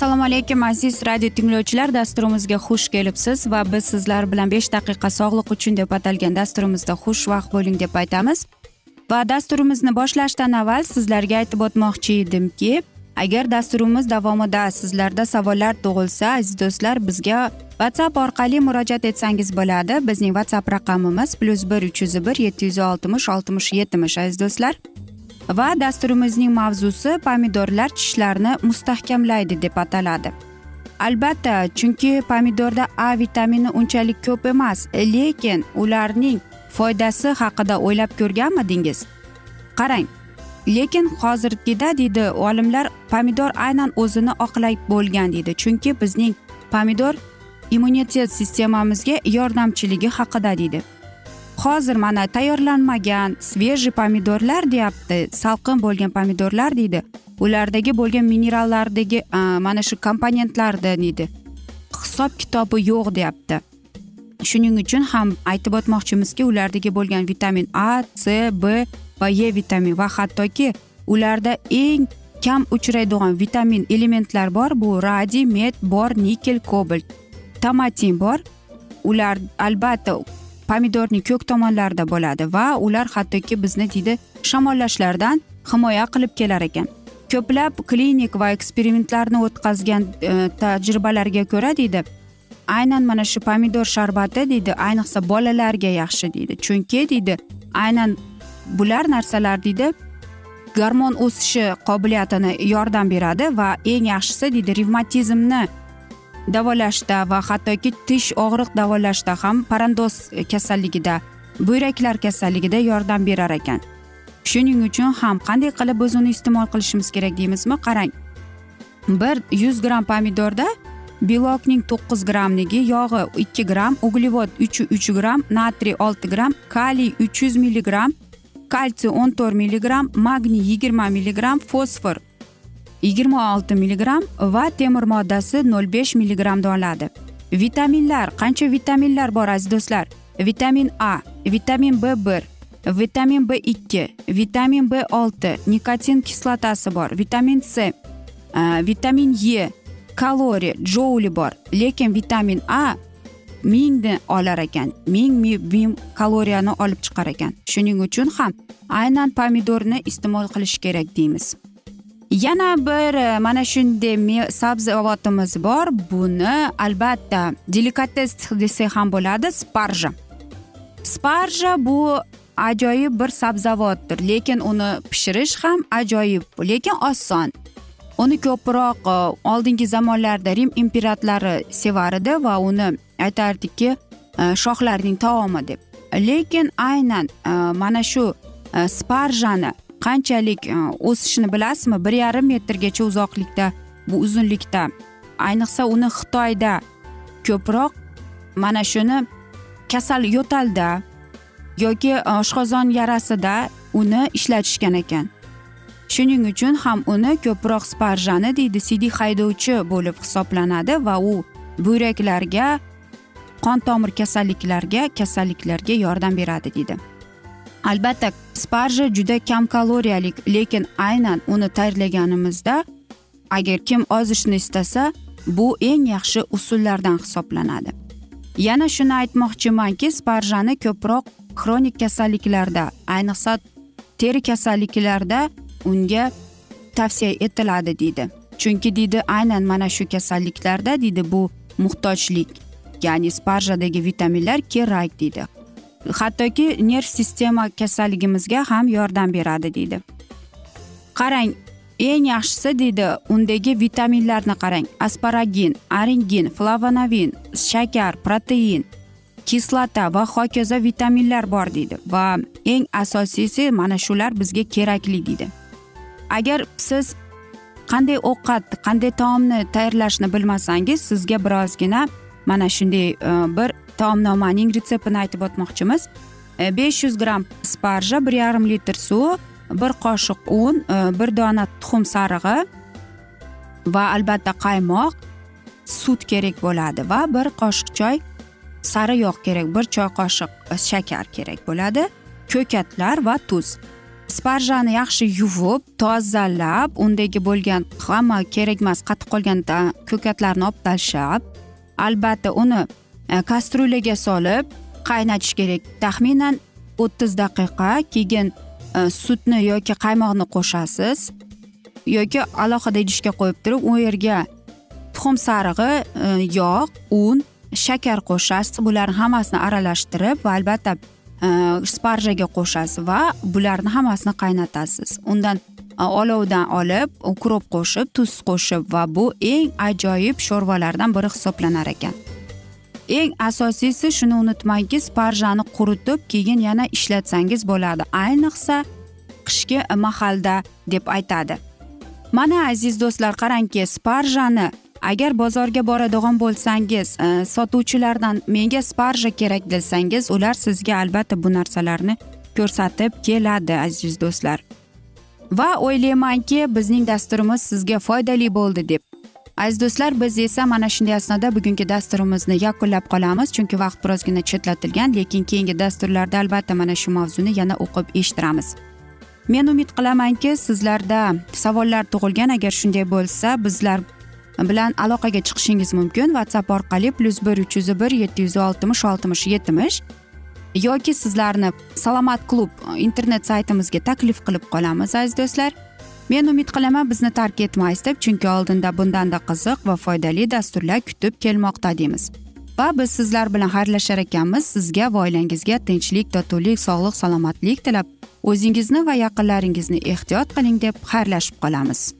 assalomu alaykum aziz radio tinglovchilar. Dasturimizga xush kelibsiz va biz sizlar bilan besh daqiqa sog'liq uchun deb atalgan dasturimizda xushvaqt bo'ling deb aytamiz. Va dasturimizni boshlashdan avval sizlarga aytib o'tmoqchi edimki agar dasturimiz davomida sizlarda savollar tug'ilsa aziz do'stlar bizga whatsapp orqali murojaat etsangiz bo'ladi. Bizning whatsapp raqamimiz plyus bir uch yuz bir yetti yuz oltmish oltmish yetmish aziz do'stlar. Va dasturimizning mavzusi pomidorlar tishlarni mustahkamlaydi deb ataladi. Albatta chunki pomidorda a vitamini unchalik ko'p emas lekin ularning foydasi haqida o'ylab ko'rganmidingiz? Qarang lekin hozirgida deydi olimlar pomidor aynan o'zini oqlay bo'lgan deydi. Chunki bizning pomidor immunitet sistemamizga yordamchiligi haqida deydi. Hozir mana tayyorlanmagan svejiy pomidorlar deyapti salqin bo'lgan pomidorlar deydi. Ulardagi bo'lgan minerallardagi mana shu komponentlarda deydi. Hisob kitobi yo'q deyapti. Shuning uchun ham aytib o'tmoqchimizki ulardagi bo'lgan vitamin a c b va e vitamin va hattoki ularda eng kam uchraydigan vitamin elementlar bor. Bu radiy med bor nikel kobalt. Tomatin bor. Ular albatta pomidorning ko'k tomonlarida bo'ladi va ular hattoki bizni deydi shamollashlardan himoya qilib kelar ekan. Ko'plab klinik va eksperimentlarni o'tkazgan e, tajribalarga ko'ra deydi aynan mana shu pomidor sharbati deydi ayniqsa bolalarga yaxshi deydi. Chunki deydi aynan bular narsalar deydi gormon o'sishi qobiliyatini yordam beradi va eng yaxshisi deydi revmatizmni davolashda va hattoki tish og'riq davolashda ham parandoz kasalligida buyraklar kasalligida yordam berar ekan. Shuning uchun ham qanday qilib biz uni iste'mol qilishimiz kerak deymizmi? Qarang. Bir yuz gramm pomidorda belokning to'qqiz grammligi yog'i ikki gramm uglevod uch uch gramm natriy olti gramm kaliy uch yuz milligramm kalsiy o'n to'rt milligramm magniy yigirma milligramm fosfor yigirma olti milligramm va temir moddasi nol besh milligrammni oladi vitaminlar qancha vitaminlar bor aziz do'stlar? Vitamin a vitamin b bir vitamin b ikki vitamin b olti nikotin kislotasi bor vitamin c e, vitamin e kaloriya jouli bor. Lekin vitamin a mingni olar ekan ming ming kaloriyani olib chiqar ekan. Shuning uchun ham aynan pomidorni iste'mol qilish kerak deymiz. Yana bir e, mana shunday sabzavotimiz bor. Buni albatta delikates desak ham bo'ladi sparja. Sparja bu ajoyib bir sabzavotdir lekin uni pishirish ham ajoyib lekin oson. Uni ko'proq e, oldingi zamonlarda rim imperatorlari sevar edi va uni aytardikki e, shohlarning taomi deb. Lekin aynan e, mana shu e, sparjani qanchalik e, o'sishini bilasizmi? Bir yarim metrgacha uzoqlikda bu uzunlikda. Ayniqsa uni xitoyda ko'proq mana shuni kasal yo'talda yoki oshqozon yarasida uni ishlatishgan ekan. Shuning uchun ham uni ko'proq sparjani deydi sidik haydovchi bo'lib hisoblanadi va u buyraklarga qon tomir kasalliklarga kasalliklarga yordam beradi deydi. Albatta sparja juda kam kaloriyalik lekin aynan uni tayyorlaganimizda agar kim ozishni istasa bu eng yaxshi usullardan hisoblanadi. Yana shuni aytmoqchimanki sparjani ko'proq xronik kasalliklarda ayniqsa teri kasalliklarda unga tavsiya etiladi deydi. Chunki deydi aynan mana shu kasalliklarda deydi bu muhtojlik. Ya'ni sparjadagi vitaminlar kerak deydi. Hattoki nerv sistema kasalligimizga ham yordam beradi deydi. Qarang eng yaxshisi deydi undagi vitaminlarni qarang. Asparagin aringin flavonovin shakar protein kislota va hokazo vitaminlar bor deydi. Va eng asosiysi mana shular bizga kerakli deydi. Agar siz qanday ovqat qanday taomni tayyorlashni bilmasangiz sizga birozgina mana shunday e, bir taomnomaning retseptini aytib o'tmoqchimiz. E, besh yuz gramm sparja bir yarim litr suv bir qoshiq un e, bir dona tuxum sarig'i va albatta qaymoq sut kerak bo'ladi va bir qoshiq choy sari yog' kerak bir choy qoshiq shakar kerak bo'ladi ko'katlar va tuz. Sparjani yaxshi yuvib tozalab undagi bo'lgan hamma kerak qatib qolgan ko'katlarni olib tashlab albatta uni e, solib qaynatish kerak. Taxminan o'ttiz daqiqa keyin e, sutni yoki qaymoqni qo'shasiz yoki alohida idishga qo'yib turib u yerga tuxum sarig'i e, yog' un shakar qo'shasiz. Bularni hammasini aralashtirib va albatta e, sparjaga qo'shasiz va bularni hammasini qaynatasiz. Undan olovdan olib ukrop qo'shib tuz qo'shib va bu eng ajoyib sho'rvalardan biri hisoblanar ekan. Eng asosiysi shuni unutmangki sparjani quritib keyin yana ishlatsangiz bo'ladi. Ayniqsa qishki mahalda deb aytadi. Mana aziz do'stlar qarangki sparjani agar bozorga boradigan bo'lsangiz e, sotuvchilardan menga sparja kerak desangiz ular sizga albatta bu narsalarni ko'rsatib keladi aziz do'stlar. Va o'ylaymanki bizning dasturimiz sizga foydali bo'ldi deb. Aziz do'stlar biz esa mana shunday asnoda bugungi dasturimizni yakunlab qolamiz chunki vaqt birozgina chetlatilgan lekin keyingi dasturlarda albatta mana shu mavzuni yana o'qib eshittiramiz. Men umid qilamanki sizlarda savollar tug'ilgan agar shunday bo'lsa bizlar bilan aloqaga chiqishingiz mumkin. Whatsapp orqali plyus bir uch yuz bir yetti yuz oltmish oltmish yetmish yoki sizlarni salomat klub e, internet saytimizga taklif qilib qolamiz aziz do'stlar. Men umid qilaman bizni tark etmaysiz deb chunki oldinda bundanda qiziq va foydali dasturlar kutib kelmoqda deymiz. Va biz sizlar bilan xayrlashar ekanmiz. Sizga va oilangizga tinchlik totuvlik sog'lik salomatlik tilab o'zingizni va yaqinlaringizni ehtiyot qiling deb xayrlashib qolamiz.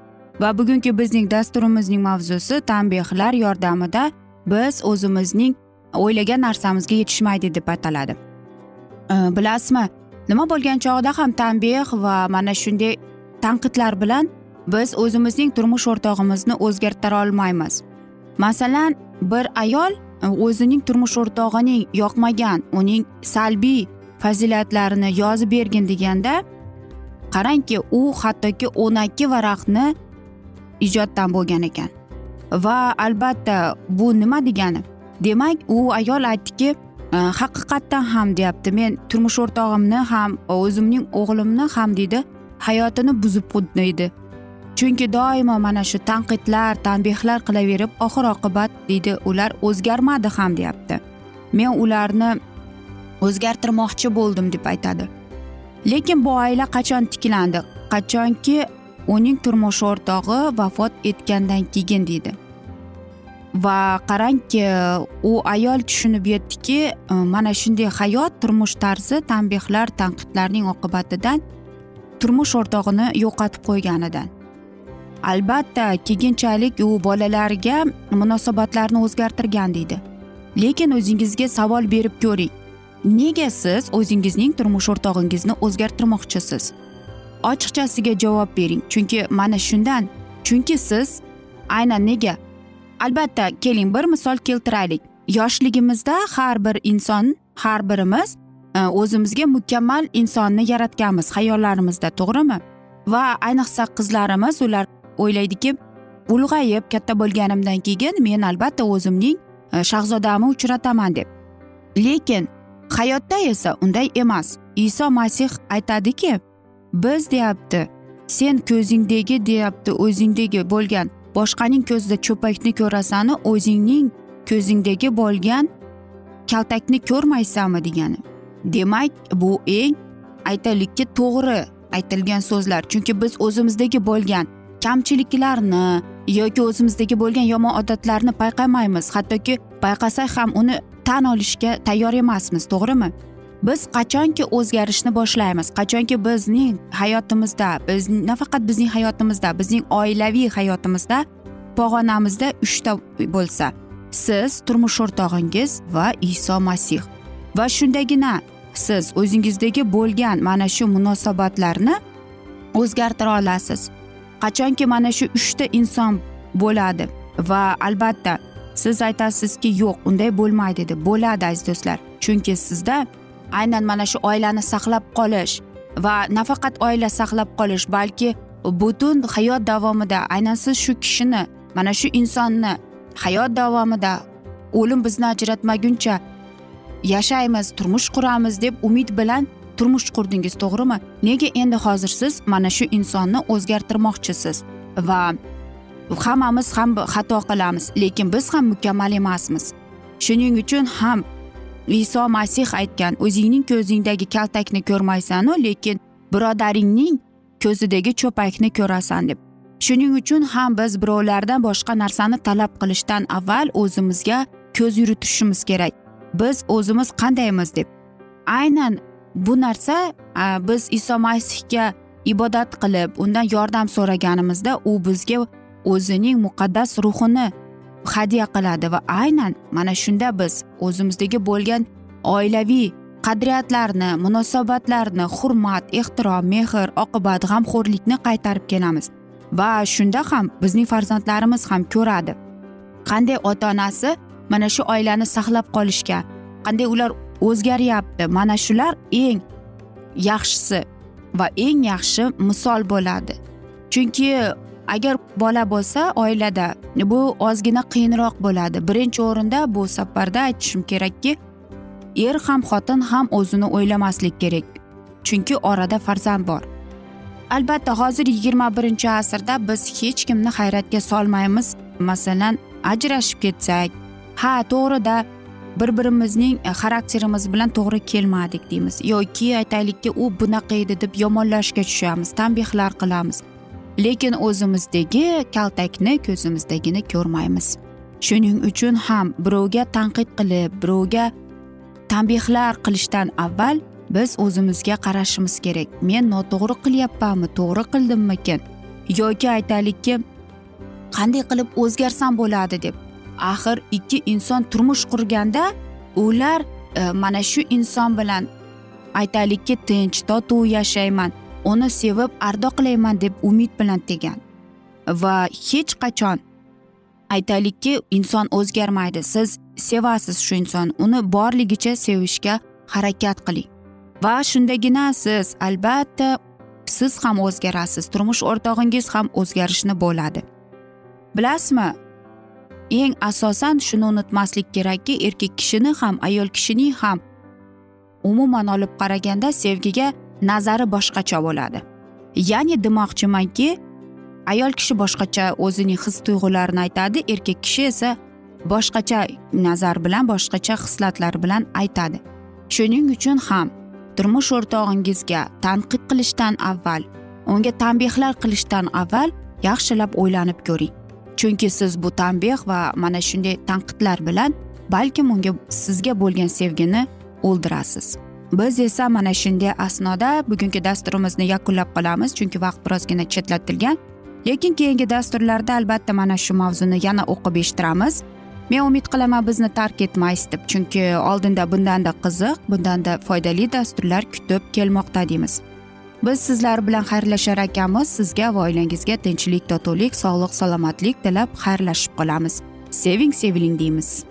Va bugungi bizning dasturimizning mavzusi tanbehlar yordamida biz o'zimizning o'ylagan narsamizga yetishmaydi deb ataladi. Bilasizmi nima bo'lgan chog'da ham tanbeh va mana shunday tanqidlar bilan biz o'zimizning turmush o'rtog'imizni o'zgartira olmaymiz. Masalan bir ayol e, o'zining turmush o'rtog'ining yoqmagan uning salbiy fazilatlarini yozib bergin deganda qarangki u hattoki o'n ikki varaqni ijoddan bo'lgan ekan. Va albatta bu nima degani? Demak u ayol aytdiki haqiqatdan ham deyapti. Men turmush o'rtog'imni ham o'zimning o'g'limni ham deydi hayotini buzib qo'ydi. Chunki doimo mana shu tanqidlar tanbehlar qilaverib oxir oqibat deydi ular o'zgarmadi ham deyapti. Men ularni o'zgartirmoqchi bo'ldim deb aytadi. Lekin bu oila qachon tiklandi? Qachonki uning turmush o'rtog'i vafot etgandan keyin deydi. Va qarangki u ayol tushunib yetdiki e, mana shunday hayot turmush tarzi tanbehlar tanqidlarning oqibatidan turmush o'rtog'ini yo'qotib qo'yganidan. Albatta keyinchalik u bolalarga munosabatlarni o'zgartirgan deydi. Lekin o'zingizga savol berib ko'ring. Nega siz o'zingizning turmush o'rtog'ingizni o'zgartirmoqchisiz? Ochiqchasiga javob bering. Chunki mana shundan. Chunki siz aynan nega? Albatta keling bir misol keltiraylik. Yoshligimizda har bir inson har birimiz e, o'zimizga mukammal insonni yaratganmiz xayollarimizda to'g'rimi? Va ayniqsa qizlarimiz ular o'ylaydiki ulg'ayib katta bo'lganimdan keyin men albatta o'zimning e, shahzodamni uchrataman deb. Lekin hayotda esa unday emas. Iso masih aytadiki biz deyapti. Sen ko'zingdagi deyapti o'zingdagi bo'lgan. Boshqaning ko'zida cho'pakni ko'rasanu o'zingning ko'zingdagi bo'lgan kaltakni ko'rmaysanmi degani. Demak bu eng aytaylikki to'g'ri aytilgan so'zlar. Chunki biz o'zimizdagi bo'lgan kamchiliklarni yoki o'zimizdagi bo'lgan yomon odatlarni payqamaymiz. Hattoki payqasak ham uni tan olishga tayyor emasmiz to'g'rimi? Biz qachonki o'zgarishni boshlaymiz qachonki bizning hayotimizda biz nafaqat bizning hayotimizda bizning oilaviy hayotimizda pog'onamizda uchta bo'lsa siz turmush o'rtog'ingiz va iso masih. Va shundagina siz o'zingizdagi bo'lgan mana shu munosabatlarni o'zgartira olasiz. Qachonki mana shu uchta inson bo'ladi va albatta siz aytasizki yo'q unday bo'lmaydi deb bo'ladi aziz do'stlar. Chunki sizda aynan mana shu oilani saqlab qolish va nafaqat oila saqlab qolish balki butun hayot davomida aynan siz shu kishini mana shu insonni hayot davomida o'lim bizni ajratmaguncha yashaymiz turmush quramiz deb umid bilan turmush qurdingiz to'g'rimi? Nega endi hozir siz mana shu insonni o'zgartirmoqchisiz? Va hammamiz ham xato qilamiz lekin biz ham mukammal emasmiz. Shuning uchun ham iso masih aytgan o'zingning ko'zingdagi kaltakni ko'rmaysanu lekin birodaringning ko'zidagi cho'pakni ko'rasan deb. Shuning uchun ham biz birovlardan boshqa narsani talab qilishdan avval o'zimizga ko'z yuritishimiz kerak. Biz o'zimiz qandaymiz deb. Aynan bu narsa biz iso masihga ibodat qilib undan yordam so'raganimizda u bizga o'zining muqaddas ruhini hadya qiladi va aynan mana shunda biz o'zimizdagi bo'lgan oilaviy qadriyatlarni munosabatlarni hurmat ehtirom mehr oqibat g'amxo'rlikni qaytarib kelamiz. Va shunda ham bizning farzandlarimiz ham ko'radi. Qanday ota onasi mana shu oilani saqlab qolishga qanday ular o'zgaryapti mana shular eng yaxshisi va eng yaxshi misol bo'ladi. Chunki agar bola bo'lsa oilada bu ozgina qiyinroq bo'ladi. Birinchi o'rinda bu safarda aytishim kerakki er ham xotin ham o'zini o'ylamaslik kerak chunki orada farzand bor. Albatta hozir yigirma birinchi asrda biz hech kimni hayratga solmaymiz. Masalan ajrashib ketsak ha to'g'rida bir birimizning e, xarakterimiz bilan to'g'ri kelmadik deymiz. Yoki aytaylikki u bunaqa edi deb yomonlashga tushamiz tanbehlar qilamiz. Lekin o'zimizdagi kaltakni ko'zimizdagini ko'rmaymiz. Shuning uchun ham birovga tanqid qilib birovga tanbehlar qilishdan avval biz o'zimizga qarashimiz kerak. Men noto'g'ri qilyapmanmi to'g'ri qildimmikin? Yoki aytaylikki qanday qilib o'zgarsam bo'ladi deb. Axir ikki inson turmush qurganda ular e, mana shu inson bilan aytaylikki tinch totuv yashayman. Uni sevib ardoqlayman deb umid bilan tegan. Va hech qachon aytaylikki inson o'zgarmaydi. Siz sevasiz shu insonni uni borligicha sevishga harakat qiling. Va shundagina siz albatta siz ham o'zgarasiz. Turmush o'rtog'ingiz ham o'zgarishni bo'ladi. Bilasizmi eng asosan shuni unutmaslik kerakki erkak kishini ham ayol kishining ham umuman olib qaraganda sevgiga nazari boshqacha bo'ladi. Ya'ni demoqchimanki ayol kishi boshqacha o'zining his tuyg'ularini aytadi erkak kishi esa boshqacha nazar bilan boshqacha hislatlar bilan aytadi. Shuning uchun ham turmush o'rtog'ingizga tanqid qilishdan avval unga tanbehlar qilishdan avval yaxshilab o'ylanib ko'ring. Chunki siz bu tanbeh va mana shunday tanqidlar bilan balkim unga sizga bo'lgan sevgini o'ldirasiz. Biz esa mana shunday asnoda bugungi dasturimizni yakunlab qolamiz chunki vaqt birozgina chetlatilgan. Lekin keyingi dasturlarda albatta mana shu mavzuni yana o'qib eshittiramiz. Men umid qilaman bizni tark etmaysiz deb chunki oldinda bundanda qiziq bundanda foydali dasturlar kutib kelmoqda deymiz. Biz sizlar bilan xayrlashar ekanmiz sizga va oilangizga tinchlik totuvlik sog'lik salomatlik tilab xayrlashib qolamiz. Seving seviling deymiz.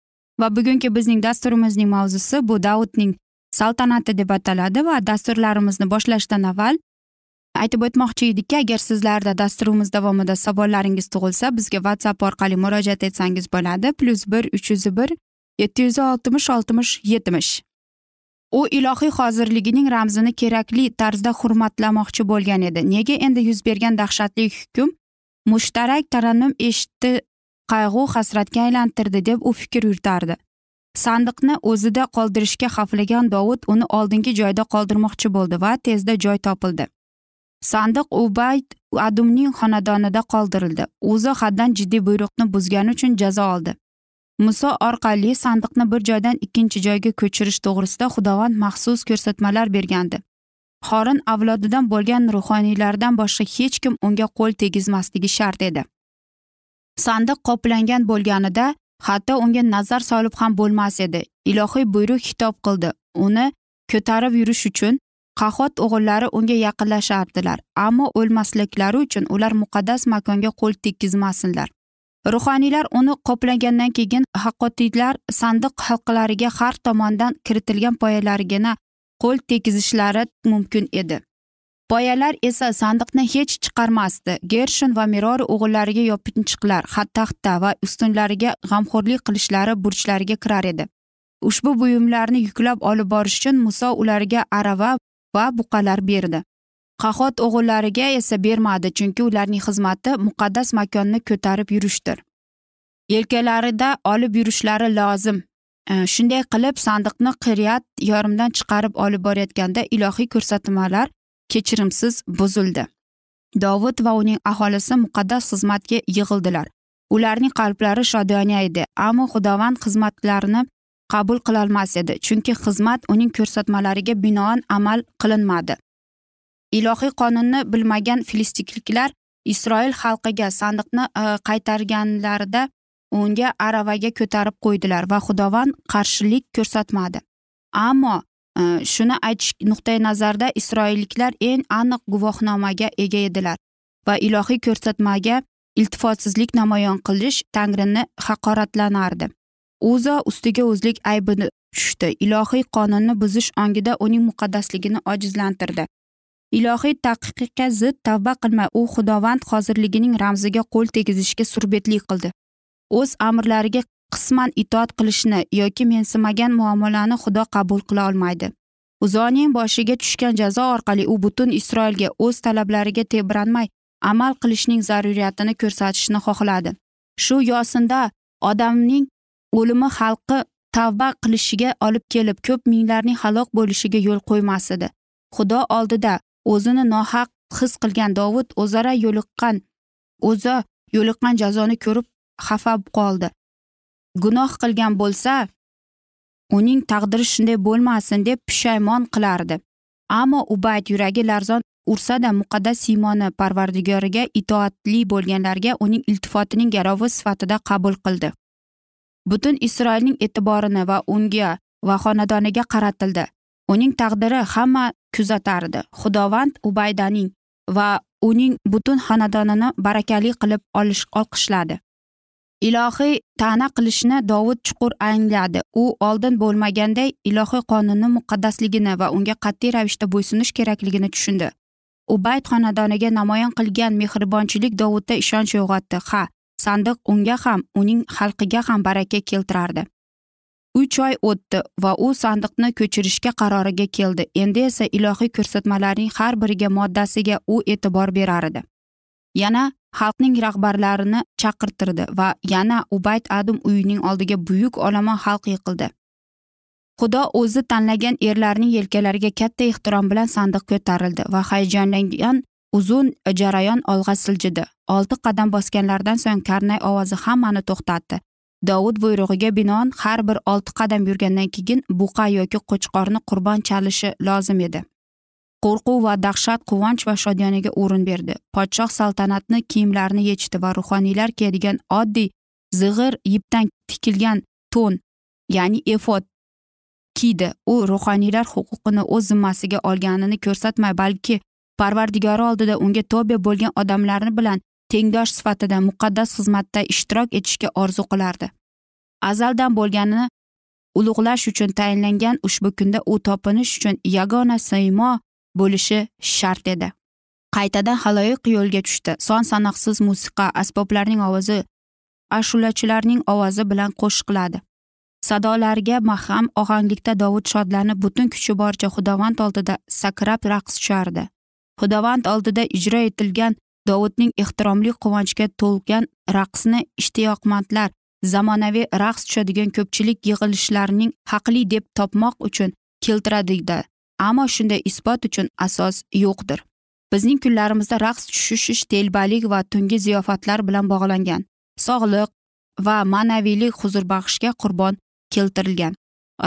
Va bugungi bizning dasturimizning mavzusi bu davudning saltanati deb ataladi va dasturlarimizni boshlashdan avval aytib o'tmoqchi edikki agar sizlarda dasturimiz davomida savollaringiz tug'ilsa bizga whatsapp orqali murojaat etsangiz bo'ladi. Plyus bir uch yuz bir yetti yuz oltmish oltmish yetmish. U ilohiy hozirligining ramzini kerakli tarzda hurmatlamoqchi bo'lgan edi. Nega endi yuz bergan dahshatli hukm mushtarak tarannum eshitdi qayg'u hasratga aylantirdi deb u fikr yuritardi. Sandiqni o'zida qoldirishga xavflagan dovud uni oldingi joyda qoldirmoqchi bo'ldi va tezda joy topildi. Sandiq ubayd adumning xonadonida qoldirildi. O'zi haddan jiddiy buyruqni buzgani uchun jazo oldi. Muso orqali sandiqni bir joydan ikkinchi joyga ko'chirish to'g'risida xudovand maxsus ko'rsatmalar bergandi. Xorin avlodidan bo'lgan ruhoniylardan boshqa hech kim unga qo'l tegizmasligi shart edi. Sandiq qoplangan bo'lganida hatto unga nazar solib ham bo'lmas edi. Ilohiy buyruq xitob qildi. Uni ko'tarib yurish uchun qahot o'g'illari unga yaqinlashardilar ammo o'lmasliklari uchun ular muqaddas makonga qo'l tekkizmasinlar. Ruhoniylar uni qoplagandan keyin haqqotiylar sandiq halqalariga har tomondan kiritilgan poyalarigina qo'l tegizishlari mumkin edi. Boyalar esa sandiqni hech chiqarmasdi. Gershon va mirori o'g'illariga yopinchiqlar taxta va ustunlariga g'amxo'rlik qilishlari burchlariga kirar edi. Ushbu buyumlarni yuklab olib borish uchun muso ularga arava va buqalar berdi. Qahot o'g'illariga esa bermadi chunki ularning xizmati muqaddas makonni ko'tarib yurishdir. Yelkalarida olib yurishlari lozim. Shunday qilib sandiqni qiryat yorimdan chiqarib olib borayotganda ilohiy ko'rsatmalar kechirimsiz buzildi. Dovud va uning aholisi muqaddas xizmatga yig'ildilar. Ularning qalblari shodiyona edi ammo xudovand xizmatlarini qabul qilolmas edi chunki xizmat uning ko'rsatmalariga binoan amal qilinmadi. Ilohiy qonunni bilmagan filistikliklar isroil xalqiga sandiqni e, qaytarganlarida unga aravaga ko'tarib qo'ydilar va xudovand qarshilik ko'rsatmadi. Ammo Э, shuni aytish nuqtai nazarda isroilliklar eng aniq guvohnomaga ega edilar va ilohiy ko'rsatmaga iltifotsizlik namoyon qilish tangrini haqoratlanardi. O'zo ustiga o'zlik aybini tushdi. Ilohiy qonunni buzish ongida uning muqaddasligini ojizlantirdi. Ilohiy taqiqqa zid tavba qilmay u xudovand hozirligining ramziga qo'l tegizishga surbetlik qildi. O'z amrlariga qisman itoat qilishni yoki mensimagan muomalani xudo qabul qila olmaydi. Uzoning boshiga tushgan jazo orqali u butun isroilga o'z talablariga tebranmay amal qilishning zaruriyatini ko'rsatishni xohladi. Shu yosinda odamning o'limi xalqi tavba qilishiga olib kelib ko'p minglarning halok bo'lishiga yo'l qo'ymas edi. Xudo oldida o'zini nohaq his qilgan dovud o'zaro yo'liqqan o'zi yo'liqqan jazoni ko'rib xafa qoldi. Gunoh qilgan bo'lsa uning taqdiri shunday bo'lmasin deb pushaymon qilardi. Ammo ubayd yuragi larzon ursada muqaddas siymoni parvardigoriga itoatli bo'lganlarga uning iltifotining garovi sifatida qabul qildi. Butun isroilning e'tiborini va unga va xonadoniga qaratildi. Uning taqdiri hamma kuzatardi. Xudovand ubaydaning va uning butun xonadonini barakali qilib olish olqishladi ilohiy ta'na qilishni dovud chuqur angladi. U oldin bo'lmaganday ilohiy qonunni muqaddasligini va unga qat'iy ravishda bo'ysunish kerakligini tushundi. U bayt xonadoniga namoyon qilgan mehribonchilik dovudda ishonch uyg'otdi. Ha sandiq unga ham uning xalqiga ham baraka keltirardi. Uch oy o'tdi va u sandiqni ko'chirishga qaroriga keldi. Endi esa ilohiy ko'rsatmalarning har biriga moddasiga u e'tibor berar edi. Yana xalqning rahbarlarini chaqirtirdi va yana ubayt adum uyining oldiga buyuk olomon xalq yiqildi. Xudo o'zi tanlagan erlarning yelkalariga katta ehtirom bilan sandiq ko'tarildi va hayajonlangan uzun jarayon olg'a siljidi. Olti qadam bosganlaridan so'ng karnay ovozi hammani to'xtatdi. Dovud buyrug'iga binoan har bir olti qadam yurgandan keyin buqa yoki qo'chqorni qurbon chalishi lozim edi. Qo'rquv va dahshat quvonch va shodiyoniga o'rin berdi. Podshoh saltanatni kiyimlarini yechdi va ruhoniylar kiyadigan oddiy zig'ir yipdan tikilgan to'n ya'ni efod kiydi. U ruhoniylar huquqini o'z zimmasiga olganini ko'rsatmay balki parvardigori oldida unga tobe bo'lgan odamlarni bilan tengdosh sifatida muqaddas xizmatda ishtirok etishga orzu qilardi. Azaldan bo'lganini ulug'lash uchun tayinlangan ushbu kunda u topinish uchun yagona siymo bo'lishi shart edi. Qaytadan haloyiq yo'lga tushdi. Son sanoqsiz musiqa asboblarning ovozi ashulachilarning ovozi bilan qo'shiqladi. Sadolariga maham ohanglikda dovud shodlanib butun kuchi boricha xudovand oldida sakrab raqs tushardi. Xudovand oldida ijro etilgan dovudning ehtiromli quvonchga to'lgan raqsni ishtiyoqmandlar zamonaviy raqs tushadigan ko'pchilik yig'ilishlarning haqli deb topmoq uchun keltiradida. Ammo shunday isbot uchun asos yo'qdir. Bizning kunlarimizda raqs tushish telbalik va tungi ziyofatlar bilan bog'langan sog'liq va ma'naviylik huzurbaxshga qurbon keltirilgan.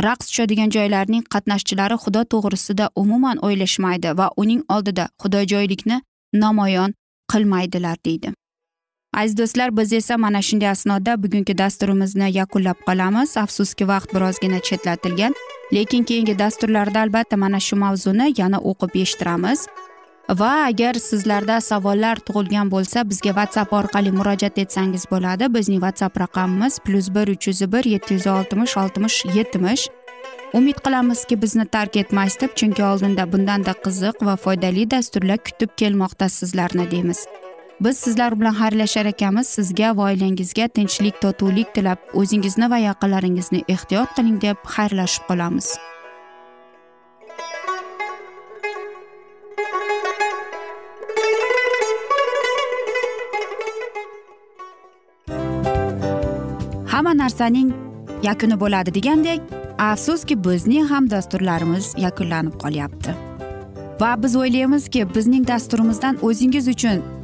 Raqs tushadigan joylarning qatnashchilari xudo to'g'risida umuman o'ylashmaydi va uning oldida xudojoylikni namoyon qilmaydilar deydi. Aziz do'stlar biz esa mana shunday asnoda bugungi dasturimizni yakunlab qolamiz. Afsuski vaqt birozgina chetlatilgan. Lekin keyingi dasturlarda albatta mana shu mavzuni yana o'qib eshittiramiz. Va agar sizlarda savollar tug'ilgan bo'lsa bizga whatsapp orqali murojaat etsangiz bo'ladi. Bizning whatsapp raqamimiz plyus bir uch yuz bir yetti yuz oltmish oltmish yetmish. Umid qilamizki bizni tark etmaysiz deb chunki oldinda bundanda qiziq va foydali dasturlar kutib kelmoqda sizlarni deymiz. Biz sizlar bilan xayrlashar ekanmiz. Sizga va oilangizga tinchlik totuvlik tilab o'zingizni va yaqinlaringizni ehtiyot qiling deb xayrlashib qolamiz. Hamma narsaning yakuni bo'ladi degandek afsuski bizning ham dasturlarimiz yakunlanib qolyapti. Va biz o'ylaymizki bizning dasturimizdan o'zingiz uchun